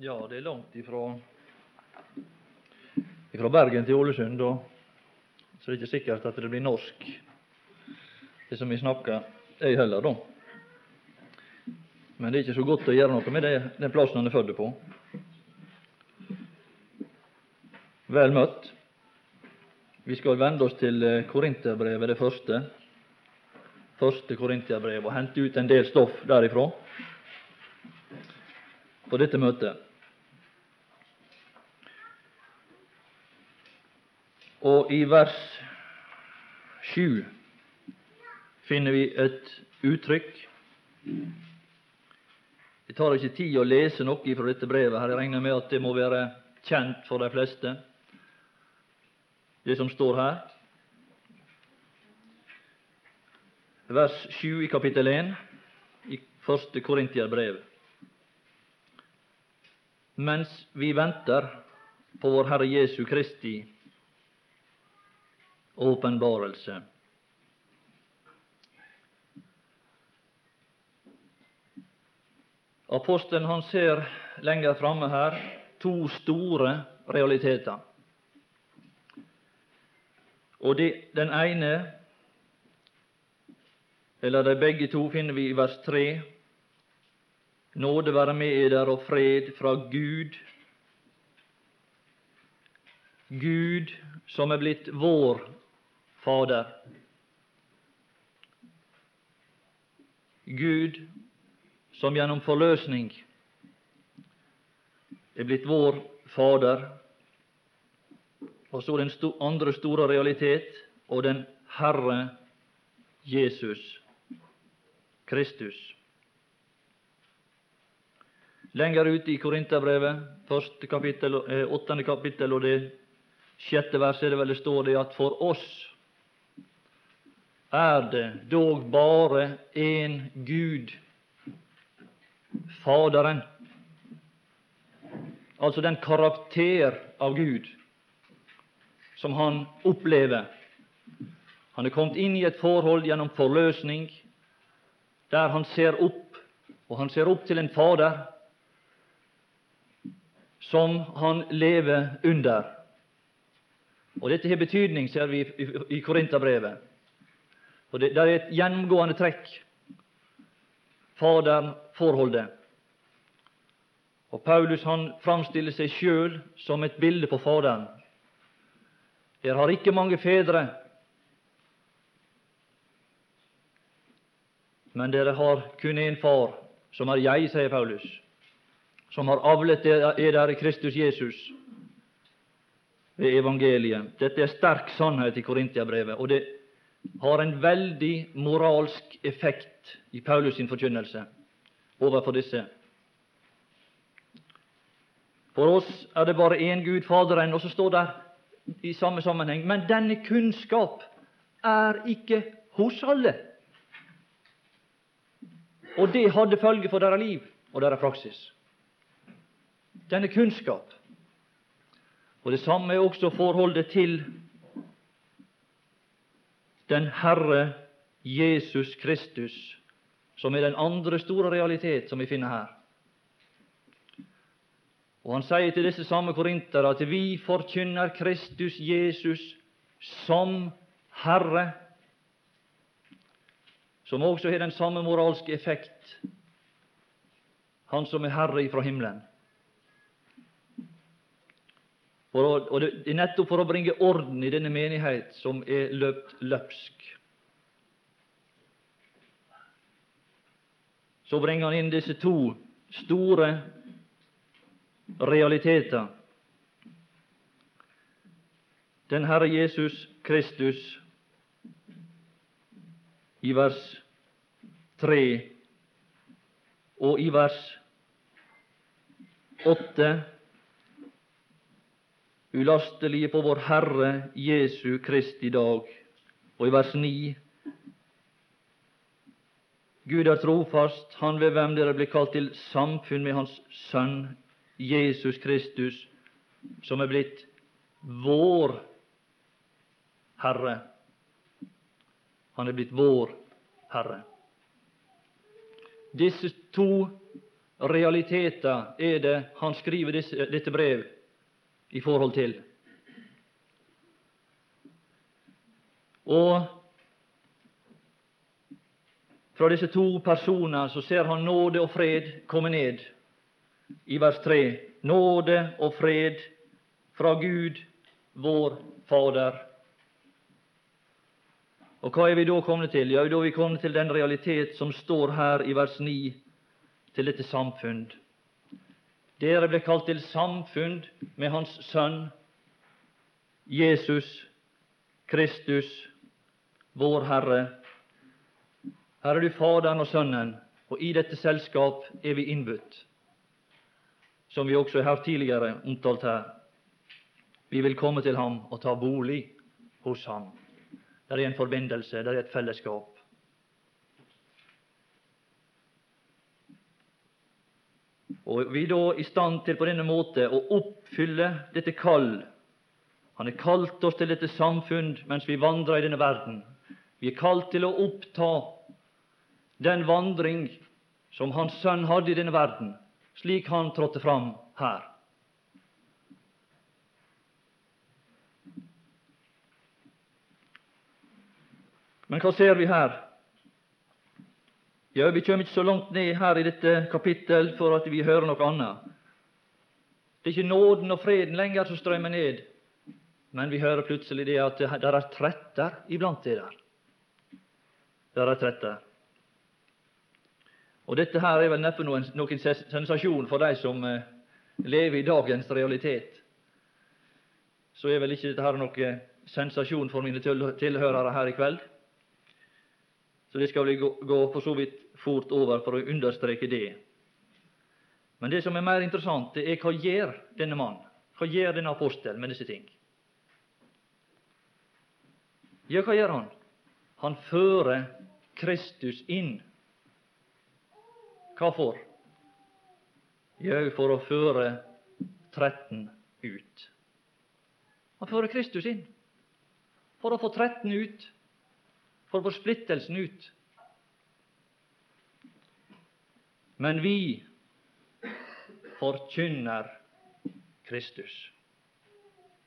Ja, det er langt ifra, ifra Bergen til Ålesund, og så det er ikke sikkert at det blir norsk, det som vi snakker, jeg heller, da. Men det er ikke så godt å gjøre noe med det, den plassen han er født på. Vel møtt. Vi skal vende oss til eh, Korinterbrevet, det første. Første Korinterbrev, og hente ut en del stoff derifra på dette møtet. Og i vers 7 finner vi et uttrykk. Det tar ikke tid å lese noe fra dette brevet. her. Jeg regner med at det må være kjent for de fleste, det som står her. Vers 7 i kapittel 1 i første Korintier Mens vi venter på vår Herre Jesu Kristi åpenbarelse. Apostelen han ser lenger framme her to store realiteter. Og de, Den ene, eller de begge to, finner vi i vers 3. Nåde være med eder og fred fra Gud. Gud som er blitt vår Fader. Gud som gjennom forløsning er blitt vår Fader. Og så den andre store realitet og den Herre Jesus Kristus. Lenger ute i Korinterbrevet, eh, åttende kapittel og det sjette verset, er det vel det står det at for oss er det dog bare én Gud, Faderen. Altså den karakter av Gud som han opplever. Han er kommet inn i et forhold gjennom forløsning der han ser opp, og han ser opp til en Fader som han lever under. Og Dette har betydning, ser vi i Korinterbrevet. Og det, det er et gjennomgående trekk Fader-forholdet. Og Paulus han framstiller seg sjøl som et bilde på Faderen. Dere har ikke mange fedre, men dere har kun én far, som er jeg, sier Paulus, som har avlet dere i Kristus Jesus ved evangeliet. Dette er sterk sannhet i Korintiabrevet, og det har en veldig moralsk effekt i Paulus sin forkynnelse overfor disse. For oss er det bare én Gud, Faderen, og så står det i samme sammenheng Men denne kunnskap er ikke hos alle. Og det hadde følge for deres liv og deres praksis. Denne kunnskap. Og det samme er også forholdet til den Herre Jesus Kristus, som er den andre store realitet som vi finner her. Og Han sier til disse samme korintere at vi forkynner Kristus Jesus som Herre, som også har den samme moralske effekt, Han som er Herre ifra himmelen. Å, og det er nettopp for å bringe orden i denne menighet som er løpt løpsk. Så bringer han inn disse to store realiteter. Den Herre Jesus Kristus i vers 3 og i vers 8 ulastelige på vår Herre Jesu Kristi dag. Og i vers 9 Gud er trofast, Han ved hvem dere blir kalt til samfunn med Hans Sønn Jesus Kristus, som er blitt vår Herre. Han er blitt vår Herre. Disse to realiteter er det han skriver disse, dette brev i forhold til. Og fra disse to personer så ser han nåde og fred komme ned i vers 3. Nåde og fred fra Gud, vår Fader. Og hva er vi da kommet til? Ja, da er vi kommet til den realitet som står her i vers 9, til dette samfunn. Dere ble kalt til samfunn med Hans Sønn, Jesus Kristus, vår Herre. Her er du Faderen og Sønnen, og i dette selskap er vi innbudt, som vi også har tidligere omtalt her. Vi vil komme til ham og ta bolig hos ham. Det er en forbindelse, det er et fellesskap. Og vi er da i stand til på denne måte å oppfylle dette kall. Han har kalt oss til dette samfunn mens vi vandrer i denne verden. Vi er kalt til å oppta den vandring som Hans Sønn hadde i denne verden, slik han trådte fram her. Men hva ser vi her? Ja, Vi kommer ikke så langt ned her i dette kapittel for at vi hører noe annet. Det er ikke nåden og freden lenger som strømmer ned, men vi hører plutselig det at det er tretter iblant det der. Det er tretter. Og dette her er vel neppe noen, noen sensasjon for de som eh, lever i dagens realitet. Så er vel ikke dette her noen sensasjon for mine tilhørere her i kveld. Så det skal vi gå, gå for så vidt fort over for å understreke det. Men det som er mer interessant, det er hva gjør denne mann? Hva gjør denne apostel med disse ting? Ja, hva gjør han? Han fører Kristus inn. Hva for? Jau, for å føre 13 ut. Han fører Kristus inn for å få 13 ut for å få splittelsen ut. Men vi forkynner Kristus.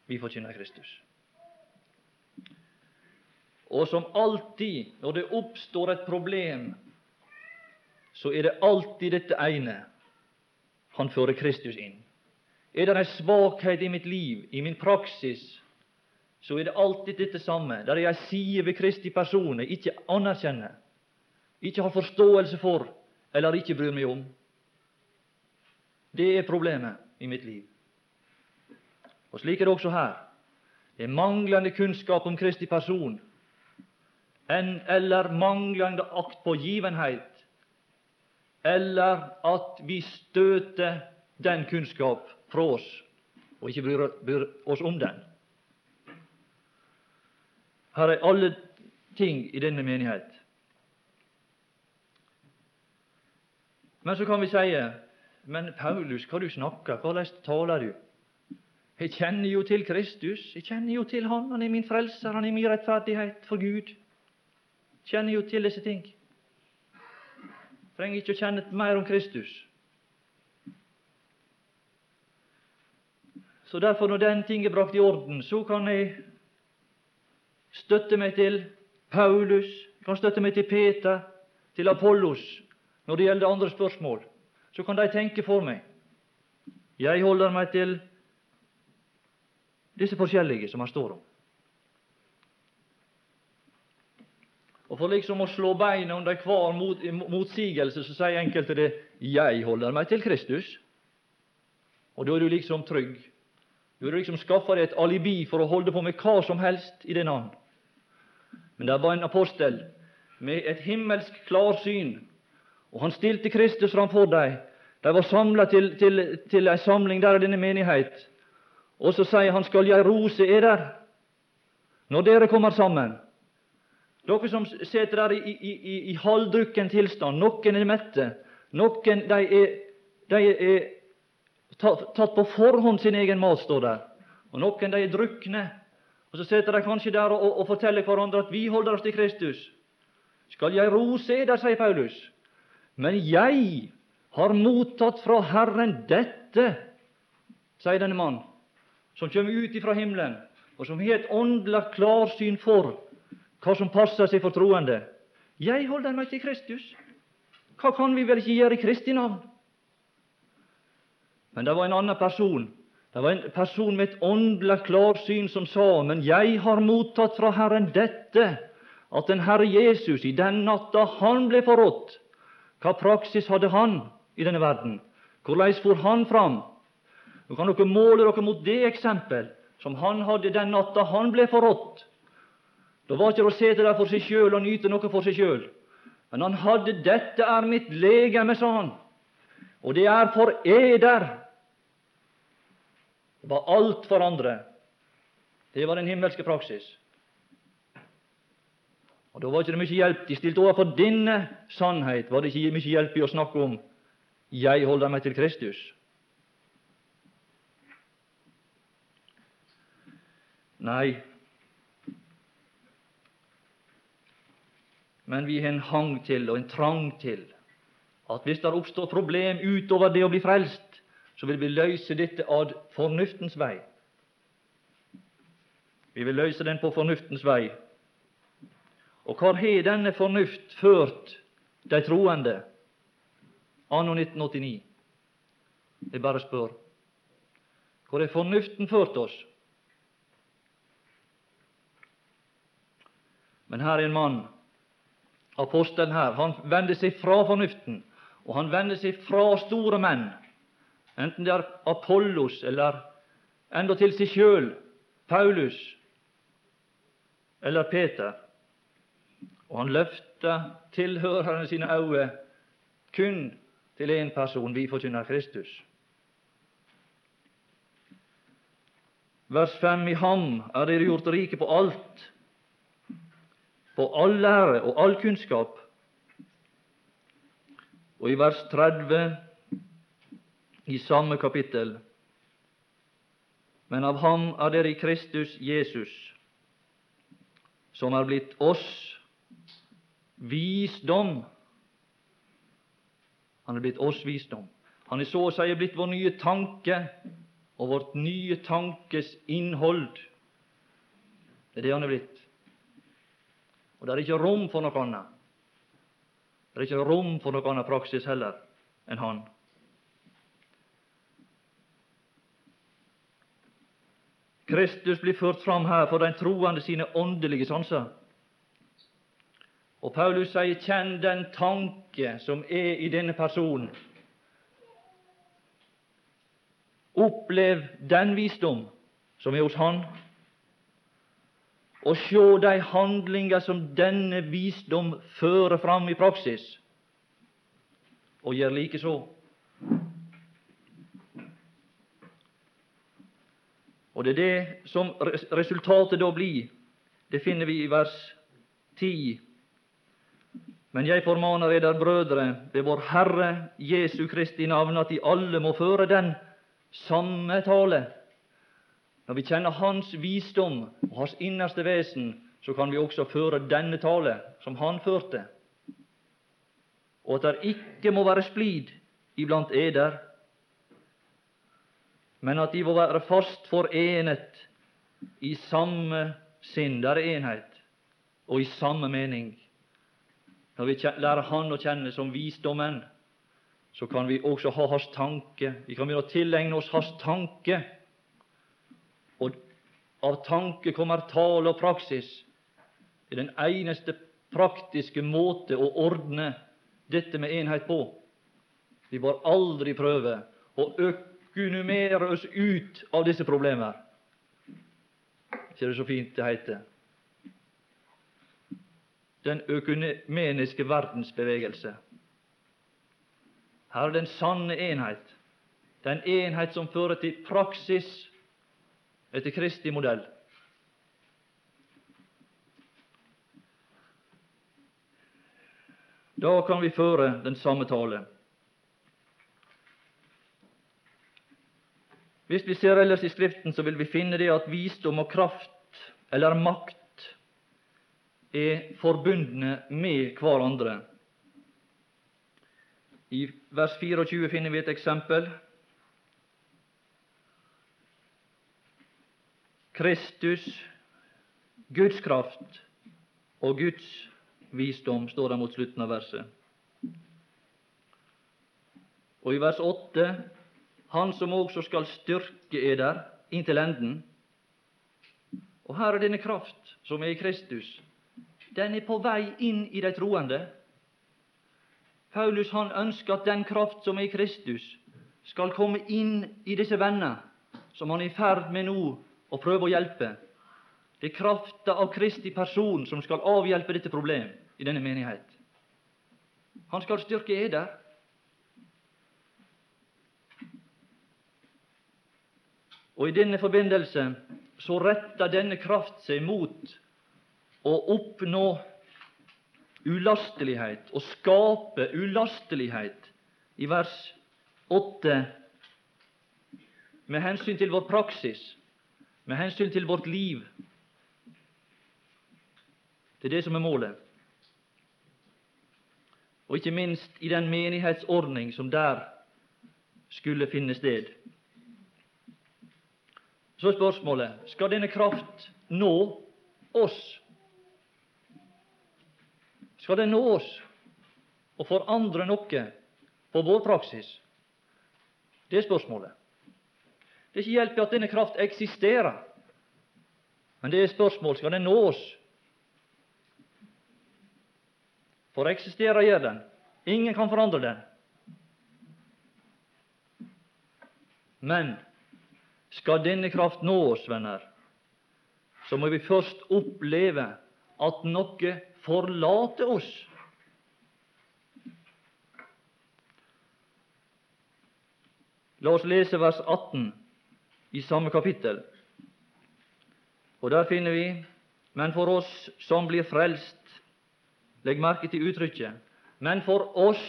Vi forkynner Kristus. Og som alltid når det oppstår et problem, så er det alltid dette ene han fører Kristus inn. Er det en svakhet i mitt liv, i min praksis, så er det alltid dette samme. Der er ei side ved Kristi person jeg ikke anerkjenner, ikke har forståelse for eller ikke bryr meg om. Det er problemet i mitt liv. Og Slik er det også her. Det er manglende kunnskap om Kristi person en, eller manglende aktpågivenhet, eller at vi støter den kunnskap fra oss og ikke bryr, bryr oss om den. Her er alle ting i denne menighet. Men så kan vi si Men Paulus, hva du snakker, hvordan taler du? Jeg kjenner jo til Kristus, jeg kjenner jo til Han. Han er min frelser, han er min rettferdighet for Gud. Jeg kjenner jo til disse ting. Jeg trenger ikke å kjenne mer om Kristus. Så derfor, når den ting er brakt i orden, så kan jeg støtte meg til Paulus, kan støtte meg til Peter, til Apollos når det gjelder andre spørsmål. Så kan de tenke for meg. Jeg holder meg til disse forskjellige som han står om. Og For liksom å slå beina under hver mot, motsigelse, så sier enkelte det 'Jeg holder meg til Kristus'. Og da er du liksom trygg. Du har liksom skaffa deg et alibi for å holde på med hva som helst i det navn. Men det var en apostel med et himmelsk klarsyn, og han stilte Kristus framfor dem. De var samla til, til, til ei samling der i denne menighet. Og så sier han, skal jeg rose eder når dere kommer sammen? Dere som sitter der i, i, i, i halvdrukken tilstand, noen er mette, noen de er, de er tatt på forhånd sin egen mat, står der, og noen de er drukne. Og Så sitter de kanskje der og, og, forteller hverandre at vi holder oss til Kristus. Skal jeg rose eder, sier Paulus, men jeg har mottatt fra Herren dette, sier denne mannen, som kommer ut ifra himmelen, og som har et åndelig klarsyn for hva som passer seg for troende. Jeg holder meg til Kristus. Hva kan vi vel ikke gjøre i Kristi navn? Men det var en annen person. Det var en person med et åndelig klarsyn som sa, men jeg har mottatt fra Herren dette, at den Herre Jesus i den natta han ble forrådt, hva praksis hadde han i denne verden? Hvordan for han fram? Nå kan dere måle dere mot det eksempel som han hadde den natta han ble forrådt. Da var ikke det å sitte der for seg sjøl og nyte noe for seg sjøl. Men han hadde 'Dette er mitt legeme', sa han, og det er for eder. Det var alt for andre. Det var den himmelske praksis. Og Da var ikke det mye hjelp. De stilte overfor denne sannhet var det ikke mye hjelp i å snakke om 'jeg holder meg til Kristus'. Nei, men vi har en hang til og en trang til at hvis det oppstår problem utover det å bli frelst, så vil vi løse dette ad fornuftens vei. Vi vil løse den på fornuftens vei. Og hvor har denne fornuft ført de troende anno 1989? Jeg bare spør. Hvor har fornuften ført oss? Men her er en mann, apostelen her, han vender seg fra fornuften, og han vender seg fra store menn, enten det er Apollos eller endatil seg sjøl, Paulus eller Peter. Og han løfta tilhørerne sine øyne kun til én person, vi forkynner Kristus. Vers 5 i ham er dere gjort rike på alt, på all lære og all kunnskap. Og i vers 30 i samme kapittel Men av ham er dere i Kristus Jesus, som er blitt oss visdom. Han er blitt oss visdom. Han er så å si blitt vår nye tanke og vårt nye tankes innhold. Det er det han er blitt. Og det er ikke rom for noe annet. Det er ikke rom for noe annet praksis heller enn han. Kristus blir ført fram her for den troende sine åndelige sanser. Og Paulus sier 'kjenn den tanke som er i denne personen'. Opplev den visdom som er hos Han, og se de handlinger som denne visdom fører fram i praksis, og gjør likeså. Og det er det som resultatet da blir. Det finner vi i vers 10 men jeg formaner eder brødre ved vår Herre Jesu Kristi navn at de alle må føre den samme tale. Når vi kjenner Hans visdom og Hans innerste vesen, så kan vi også føre denne tale som Han førte. Og at det ikke må være splid iblant eder, men at de må være fast forenet i samme sinn, der er enhet, og i samme mening. Når vi lærer Han å kjenne som visdommen, så kan vi også ha Hans tanke. Vi kan begynne å tilegne oss Hans tanke. Og av tanke kommer tale og praksis. Det er den eneste praktiske måte å ordne dette med enhet på. Vi bør aldri prøve å økonomere oss ut av disse problemer. Ikke det så fint det heter? Den økumeniske verdensbevegelse. Her er den sanne enhet, den enhet som fører til praksis etter Kristi modell. Da kan vi føre den samme tale. Hvis vi ser ellers i Skriften, så vil vi finne det at visdom og kraft, eller makt, er forbundne med hverandre. I vers 24 finner vi et eksempel. Kristus, Guds kraft og Guds visdom, står det mot slutten av verset. Og i vers 8 Han som også skal styrke eder inntil enden. Og her er denne kraft som er i Kristus. Den er på vei inn i de troende. Paulus han ønsker at den kraft som er i Kristus, skal komme inn i disse venner som han er i ferd med nå å prøve å hjelpe. Det er krafta av Kristi person som skal avhjelpe dette problemet i denne menighet. Han skal styrke eder. Og I denne forbindelse så retter denne kraft seg mot å oppnå ulastelighet, å skape ulastelighet, i vers 8 med hensyn til vår praksis, med hensyn til vårt liv. Det er det som er målet. Og ikke minst i den menighetsordning som der skulle finne sted. Så er spørsmålet skal denne kraft nå oss? Skal det nå oss og forandre noe på vår praksis? Det er spørsmålet. Det er ikke hjelp i at denne kraft eksisterer, men det er spørsmål skal den nå oss. For eksisterer gjør den. Ingen kan forandre den. Men skal denne kraft nå oss, venner, så må vi først oppleve at noe forlater oss. La oss lese vers 18 i samme kapittel. Og der finner vi Men for oss som blir frelst Legg merke til uttrykket. Men for oss,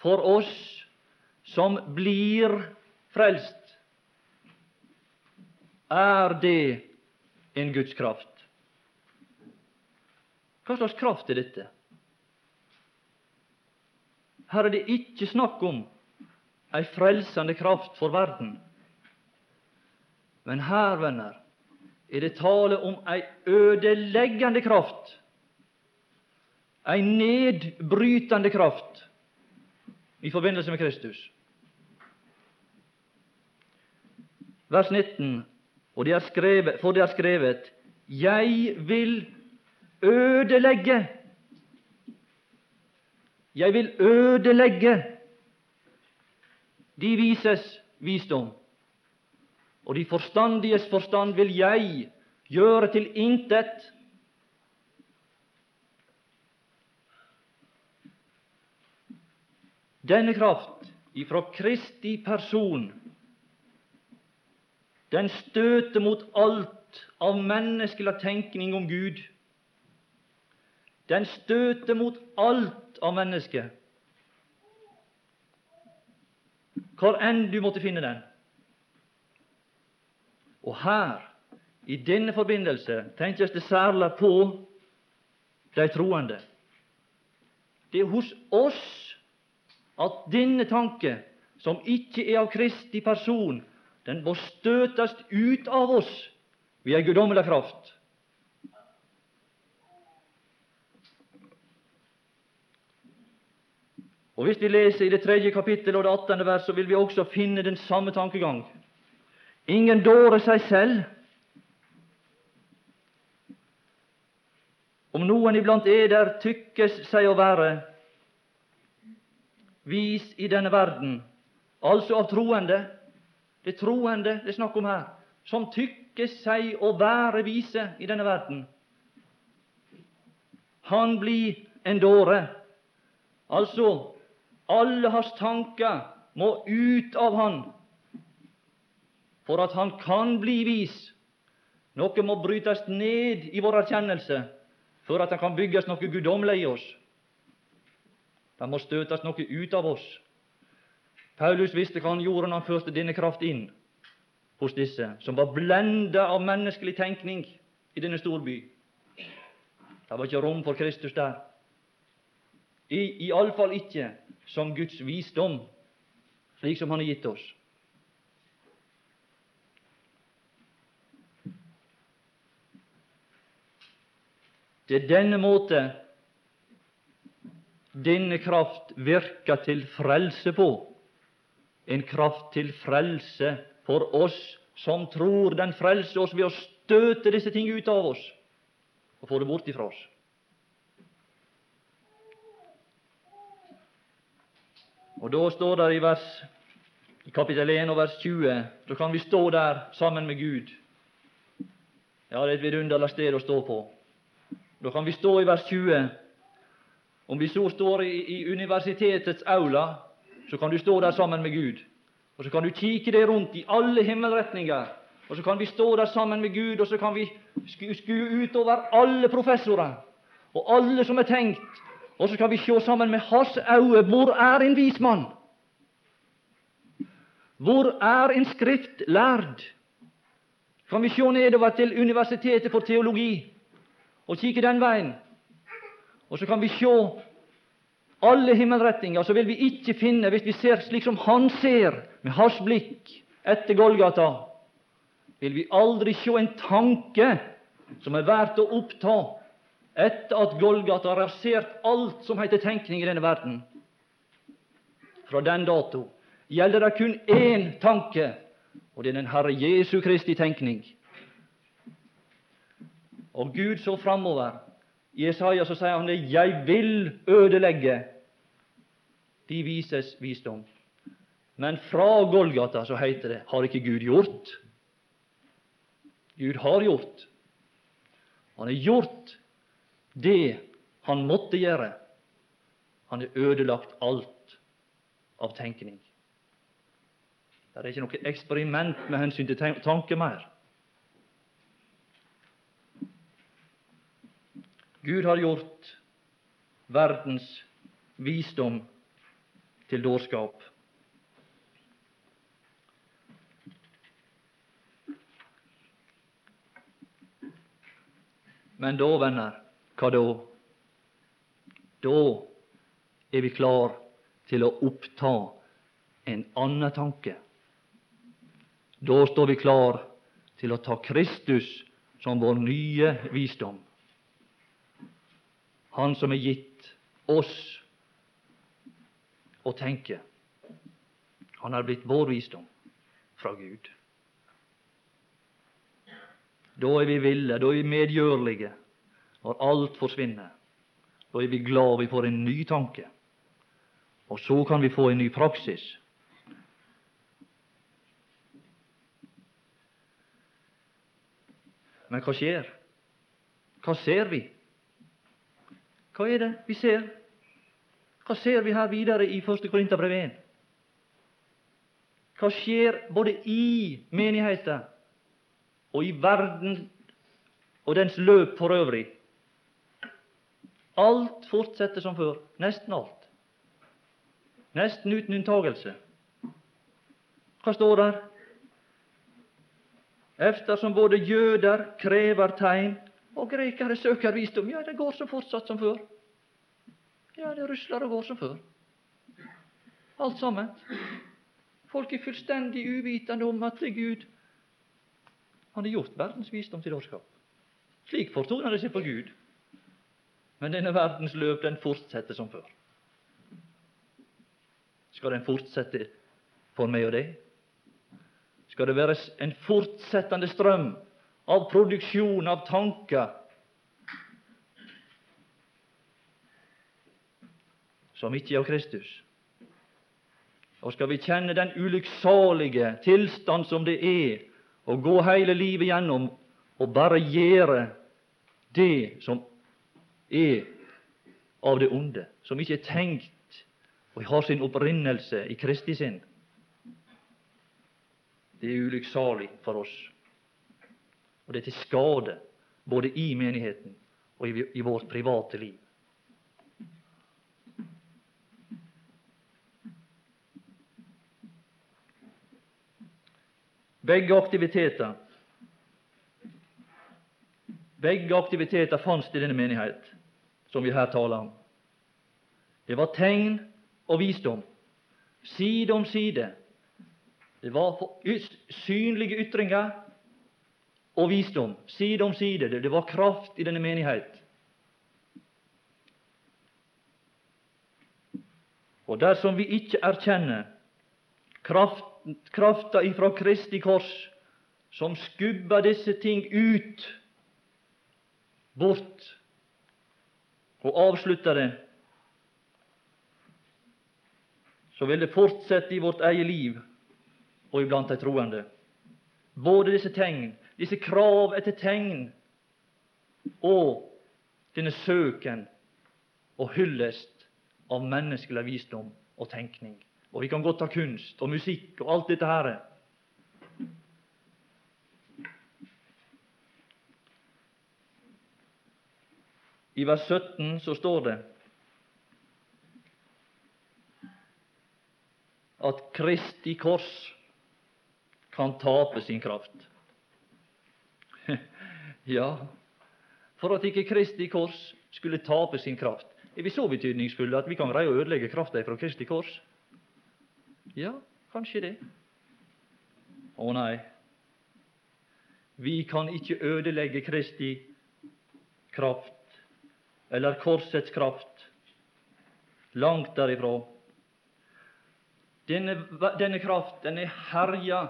for oss som blir frelst, er det en Guds kraft. Hva slags kraft er dette? Her er det ikke snakk om ei frelsende kraft for verden. Men her, venner, er det tale om ei ødeleggende kraft, ei nedbrytende kraft i forbindelse med Kristus. Vers 19, og det er skrevet, for det er skrevet Jeg vil ødelegge Jeg vil ødelegge de vises visdom og de forstandiges forstand vil jeg gjøre til intet. Denne kraft ifra Kristi person, den støter mot alt av menneskelig tenkning om Gud. Den støter mot alt av mennesket, hvor enn du måtte finne den. Og her, i denne forbindelse, tenkes det særlig på de troende. Det er hos oss at denne tanke, som ikke er av Kristi person, den må støtes ut av oss ved ei guddommelig kraft. Og Hvis vi leser i det tredje kapittel og det attende vers, så vil vi også finne den samme tankegang. Ingen dårer seg selv. Om noen iblant eder tykkes seg å være vis i denne verden, altså av troende Det er troende det er snakk om her, som tykkes seg å være vise i denne verden. Han blir en dåre. Altså, alle hans tanker må ut av han for at han kan bli vis. Noe må brytes ned i vår erkjennelse for at det kan bygges noe guddommelig i oss. Det må støtes noe ut av oss. Paulus visste hva han gjorde når han førte denne kraft inn hos disse, som var blenda av menneskelig tenkning i denne storby. Det var ikke rom for Kristus der. I, Iallfall ikke som Guds visdom, slik som Han har gitt oss. Det er denne måte denne kraft virker til frelse på. En kraft til frelse for oss som tror. Den frelser oss ved å støte disse ting ut av oss og få det bort ifra oss. Og Da står det i, vers, i kapittel 1 og vers 20 da kan vi stå der sammen med Gud. Ja, det er et vidunderlig sted å stå på. Da kan vi stå i vers 20. Om vi så står i, i universitetets aula, så kan du stå der sammen med Gud. Og så kan du kikke deg rundt i alle himmelretninger. Og så kan vi stå der sammen med Gud, og så kan vi skue utover alle professorer og alle som er tenkt og så skal vi se sammen med hans øyne hvor er en vis mann? Hvor er en skriftlærd? Kan vi se nedover til Universitetet for teologi og kikke den veien? Og så kan vi se alle himmelretninger, så vil vi ikke finne, hvis vi ser slik som han ser, med hans blikk etter Golgata, vil vi aldri se en tanke som er verdt å oppta etter at Golgata har rasert alt som heter tenkning i denne verden. Fra den dato gjelder det kun én tanke, og det er den Herre Jesu Kristi tenkning. Og Gud så framover. I Jesaja så sier han det 'Jeg vil ødelegge de vises visdom'. Men fra Golgata så heter det 'Har ikke Gud gjort'? Gud har gjort. Han har gjort det han måtte gjøre. Han har ødelagt alt av tenkning. Det er ikke noe eksperiment med hensyn til tanke mer. Gud har gjort verdens visdom til dårskap. Men da, venner, hva da? Da er vi klar til å oppta en annen tanke. Da står vi klar til å ta Kristus som vår nye visdom. Han som er gitt oss å tenke. Han har blitt vår visdom fra Gud. Da er vi ville, da er vi medgjørlige, når alt forsvinner, da er vi glad vi får en ny tanke. Og så kan vi få en ny praksis. Men hva skjer? Hva ser vi? Hva er det vi ser? Hva ser vi her videre i 1. Korinterbrev 1? Hva skjer både i menigheten og i verden og dens løp for øvrig? Alt fortsetter som før. Nesten alt. Nesten uten unntagelse. Hva står der? Eftersom både jøder krever tegn og grekere søker visdom. Ja, det går som fortsatt som før. Ja, det rusler og går som før. Alt sammen. Folk er fullstendig uvitende om at Gud han har gjort verdens visdom til dårskap. Slik fortoner det seg for Gud. Men denne verdens løp, den fortsetter som før. Skal den fortsette for meg og deg? Skal det være en fortsettende strøm av produksjon av tanker som ikke er av Kristus? Og skal vi kjenne den ulykksalige tilstand som det er å gå hele livet gjennom og bare gjøre det som er av det onde, som ikke er tenkt og har sin opprinnelse i Kristi sinn. Det er ulykksalig for oss, og det er til skade både i menigheten og i, vårt private liv. Begge aktiviteter Begge aktiviteter fantes i denne menighet som vi her taler om. Det var tegn og visdom, side om side. Det var synlige ytringer og visdom, side om side. Det var kraft i denne menighet. Og dersom vi ikke erkjenner kraft, krafta ifra Kristi kors, som skubber disse ting ut, bort, og avslutter det, så vil det fortsette i vårt eget liv og iblant de troende. Både disse tegn, disse krav etter tegn, og denne søken og hyllest av menneskelig visdom og tenkning. Og vi kan godt ta kunst og musikk og alt dette her. I vers 17 så står det at Kristi kors kan tape sin kraft. ja, for at ikke Kristi kors skulle tape sin kraft. Er vi så betydningsfulle at vi kan greie å ødelegge krafta fra Kristi kors? Ja, kanskje det. Å nei, vi kan ikke ødelegge Kristi kraft eller korsets kraft. Langt derifra. Denne, denne kraft den er herja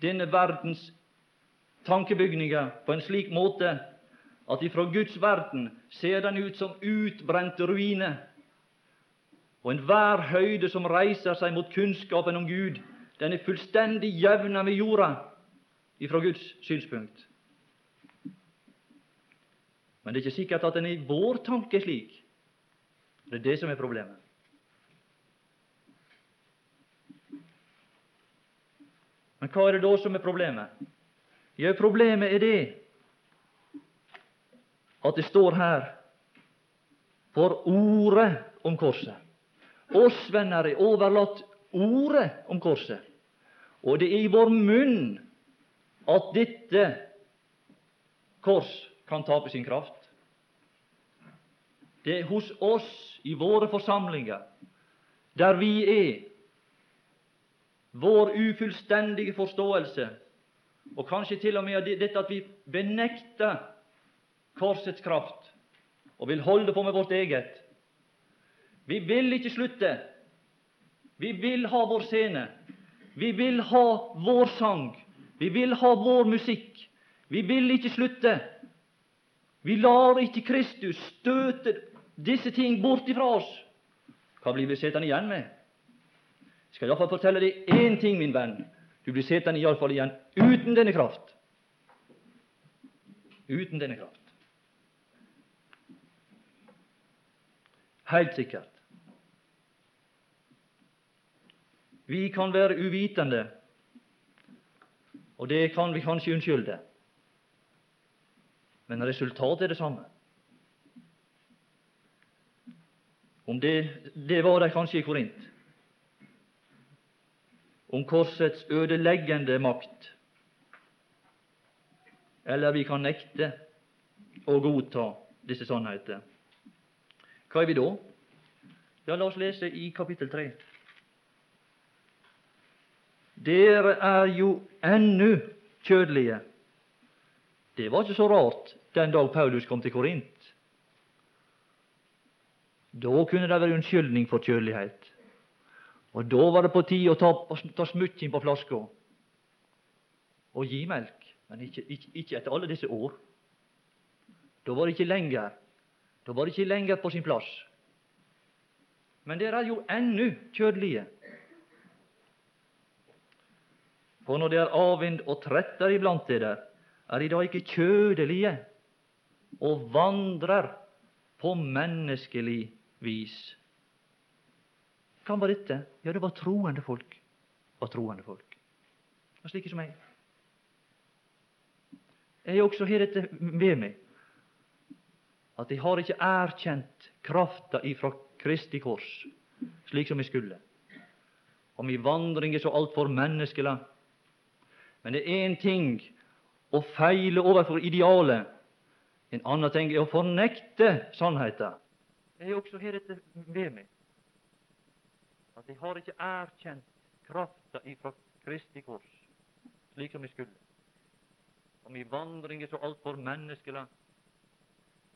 denne verdens tankebygninger på en slik måte at ifra Guds verden ser den ut som utbrente ruiner. Og enhver høyde som reiser seg mot kunnskapen om Gud, den er fullstendig jevna med jorda ifra Guds synspunkt. Men det er ikke sikkert at den i vår tanke er slik. Det er det som er problemet. Men hva er det da som er problemet? Ja, problemet er det at det står her for ordet om korset. Oss venner er overlatt ordet om korset. Og det er i vår munn at dette kors kan tape sin kraft. Det er hos oss i våre forsamlinger, der vi er, vår ufullstendige forståelse, og kanskje til og med dette at vi benekter korsets kraft og vil holde på med vårt eget. Vi vil ikke slutte. Vi vil ha vår scene. Vi vil ha vår sang. Vi vil ha vår musikk. Vi vil ikke slutte. Vi lar ikke Kristus støte disse ting bort ifra oss. Hva blir vi sittende igjen med? Jeg skal iallfall fortelle deg én ting, min venn. Du blir sittende iallfall igjen uten denne kraft. Uten denne kraft. Helt sikkert. Vi kan være uvitende, og det kan vi kanskje unnskylde. Men resultatet er det samme. Om det, det var de kanskje i Korint. Om korsets ødeleggende makt. Eller vi kan nekte å godta disse sannheter. Hva er vi da? Ja, la oss lese i kapittel 3. Dere er jo ennå kjødelige. Det var ikke så rart den dag Paulus kom til Korint. Da kunne det være unnskyldning for kjølighet. Og da var det på tide å ta, ta smutting på flaska og gi melk. Men ikke, ikke, ikke, etter alle disse år. Da var det ikke lenger Da var det ikke lenger på sin plass. Men dere er jo ennå kjødelige. For når det er avvind og tretter iblant dere, er de da ikke kjødelige og vandrer på menneskelig vis. Hvem var dette? Ja, det var troende folk. Var troende folk. Og slike som meg. Jeg også har dette ved meg, at jeg har ikke erkjent krafta ifra Kristi kors slik som jeg skulle. Og min vandring er så altfor menneskelig. Men det er én ting å feile overfor idealet en annen ting er å fornekte sannheten. Jeg også her dette ved meg, at jeg har ikke erkjent krafta ifra Kristi kors slik som jeg skulle. Og min vandring er så altfor menneskelig.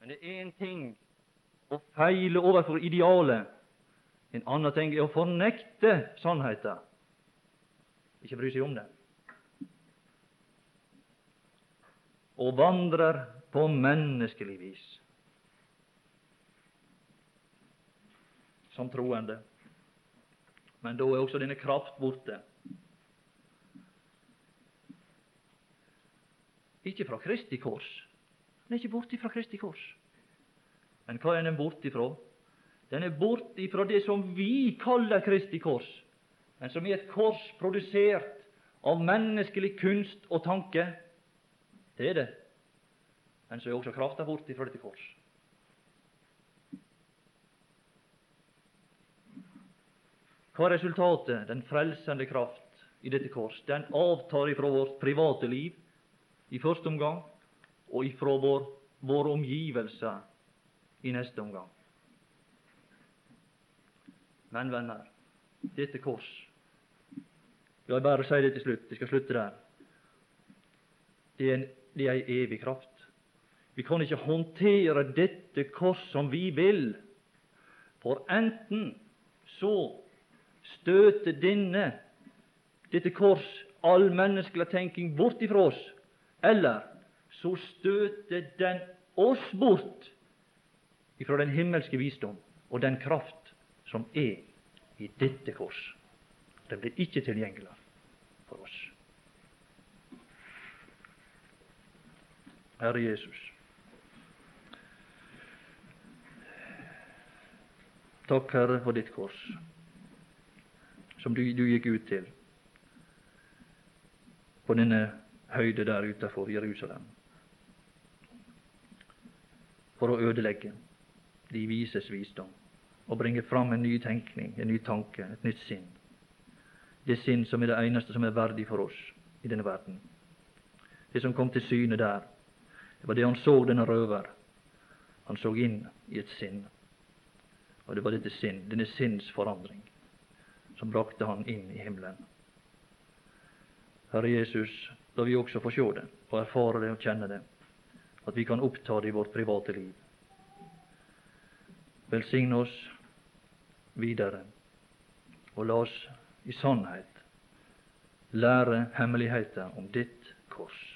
Men det er én ting å feile overfor idealet, en annen ting er å fornekte sannheten. Ikke bry seg om det. Og vandrer på menneskelig vis. Som troende. Men da er også denne kraft borte. Ikke fra Kristi kors. Den er ikke borte fra Kristi kors. Men hva er den borte ifra? Den er borte ifra det som vi kaller Kristi kors, men som er et kors produsert av menneskelig kunst og tanke. Det er det. Men så er også krafta borte fra dette kors. Hva er resultatet? Den frelsende kraft i dette kors. Den avtar ifra vårt private liv i første omgang, og ifra vår, våre omgivelser i neste omgang. Men venner, dette kors Jeg bare si det til slutt. Jeg skal slutte der. Det er, en, det er ei evig kraft. Vi kan ikke håndtere dette kors som vi vil, for enten så støter denne, dette kors, all menneskelig tenking bort ifra oss, eller så støter den oss bort ifra den himmelske visdom og den kraft som er i dette kors. Den blir ikke tilgjengelig for oss. Herre Jesus, takk, Herre, for ditt kors, som du, du gikk ut til på denne høyde der utenfor Jerusalem for å ødelegge de vises visdom og bringe fram en ny tenkning, en ny tanke, et nytt sinn. Det sinn som er det eneste som er verdig for oss i denne verden. Det som kom til syne der, det var det han så denne røver. Han så inn i et sinn. Og det var dette sinn, denne sinnsforandring, som brakte han inn i himmelen. Herre Jesus, da vi også får se det og erfare det og kjenne det, at vi kan oppta det i vårt private liv. Velsigne oss videre, og la oss i sannhet lære hemmeligheter om ditt kors.